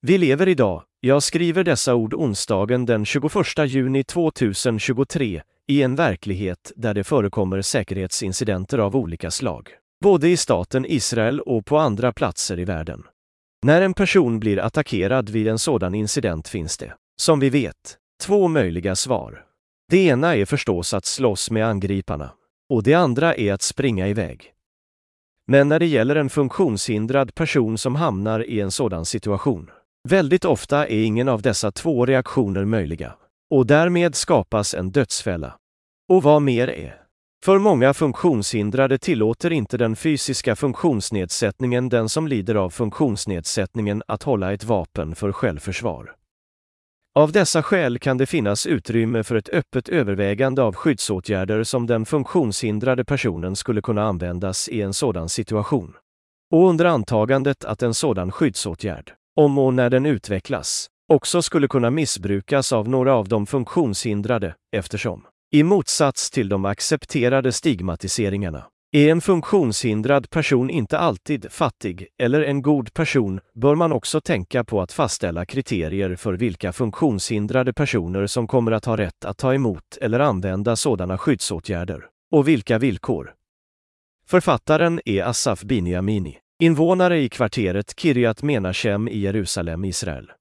Vi lever idag, jag skriver dessa ord onsdagen den 21 juni 2023, i en verklighet där det förekommer säkerhetsincidenter av olika slag, både i staten Israel och på andra platser i världen. När en person blir attackerad vid en sådan incident finns det, som vi vet, två möjliga svar. Det ena är förstås att slåss med angriparna, och det andra är att springa iväg. Men när det gäller en funktionshindrad person som hamnar i en sådan situation, väldigt ofta är ingen av dessa två reaktioner möjliga. Och därmed skapas en dödsfälla. Och vad mer är? För många funktionshindrade tillåter inte den fysiska funktionsnedsättningen den som lider av funktionsnedsättningen att hålla ett vapen för självförsvar. Av dessa skäl kan det finnas utrymme för ett öppet övervägande av skyddsåtgärder som den funktionshindrade personen skulle kunna användas i en sådan situation. Och under antagandet att en sådan skyddsåtgärd, om och när den utvecklas, också skulle kunna missbrukas av några av de funktionshindrade eftersom, i motsats till de accepterade stigmatiseringarna, är en funktionshindrad person inte alltid fattig eller en god person bör man också tänka på att fastställa kriterier för vilka funktionshindrade personer som kommer att ha rätt att ta emot eller använda sådana skyddsåtgärder, och vilka villkor. Författaren är Asaf Biniamini, invånare i kvarteret Kiryat Menachem i Jerusalem, Israel.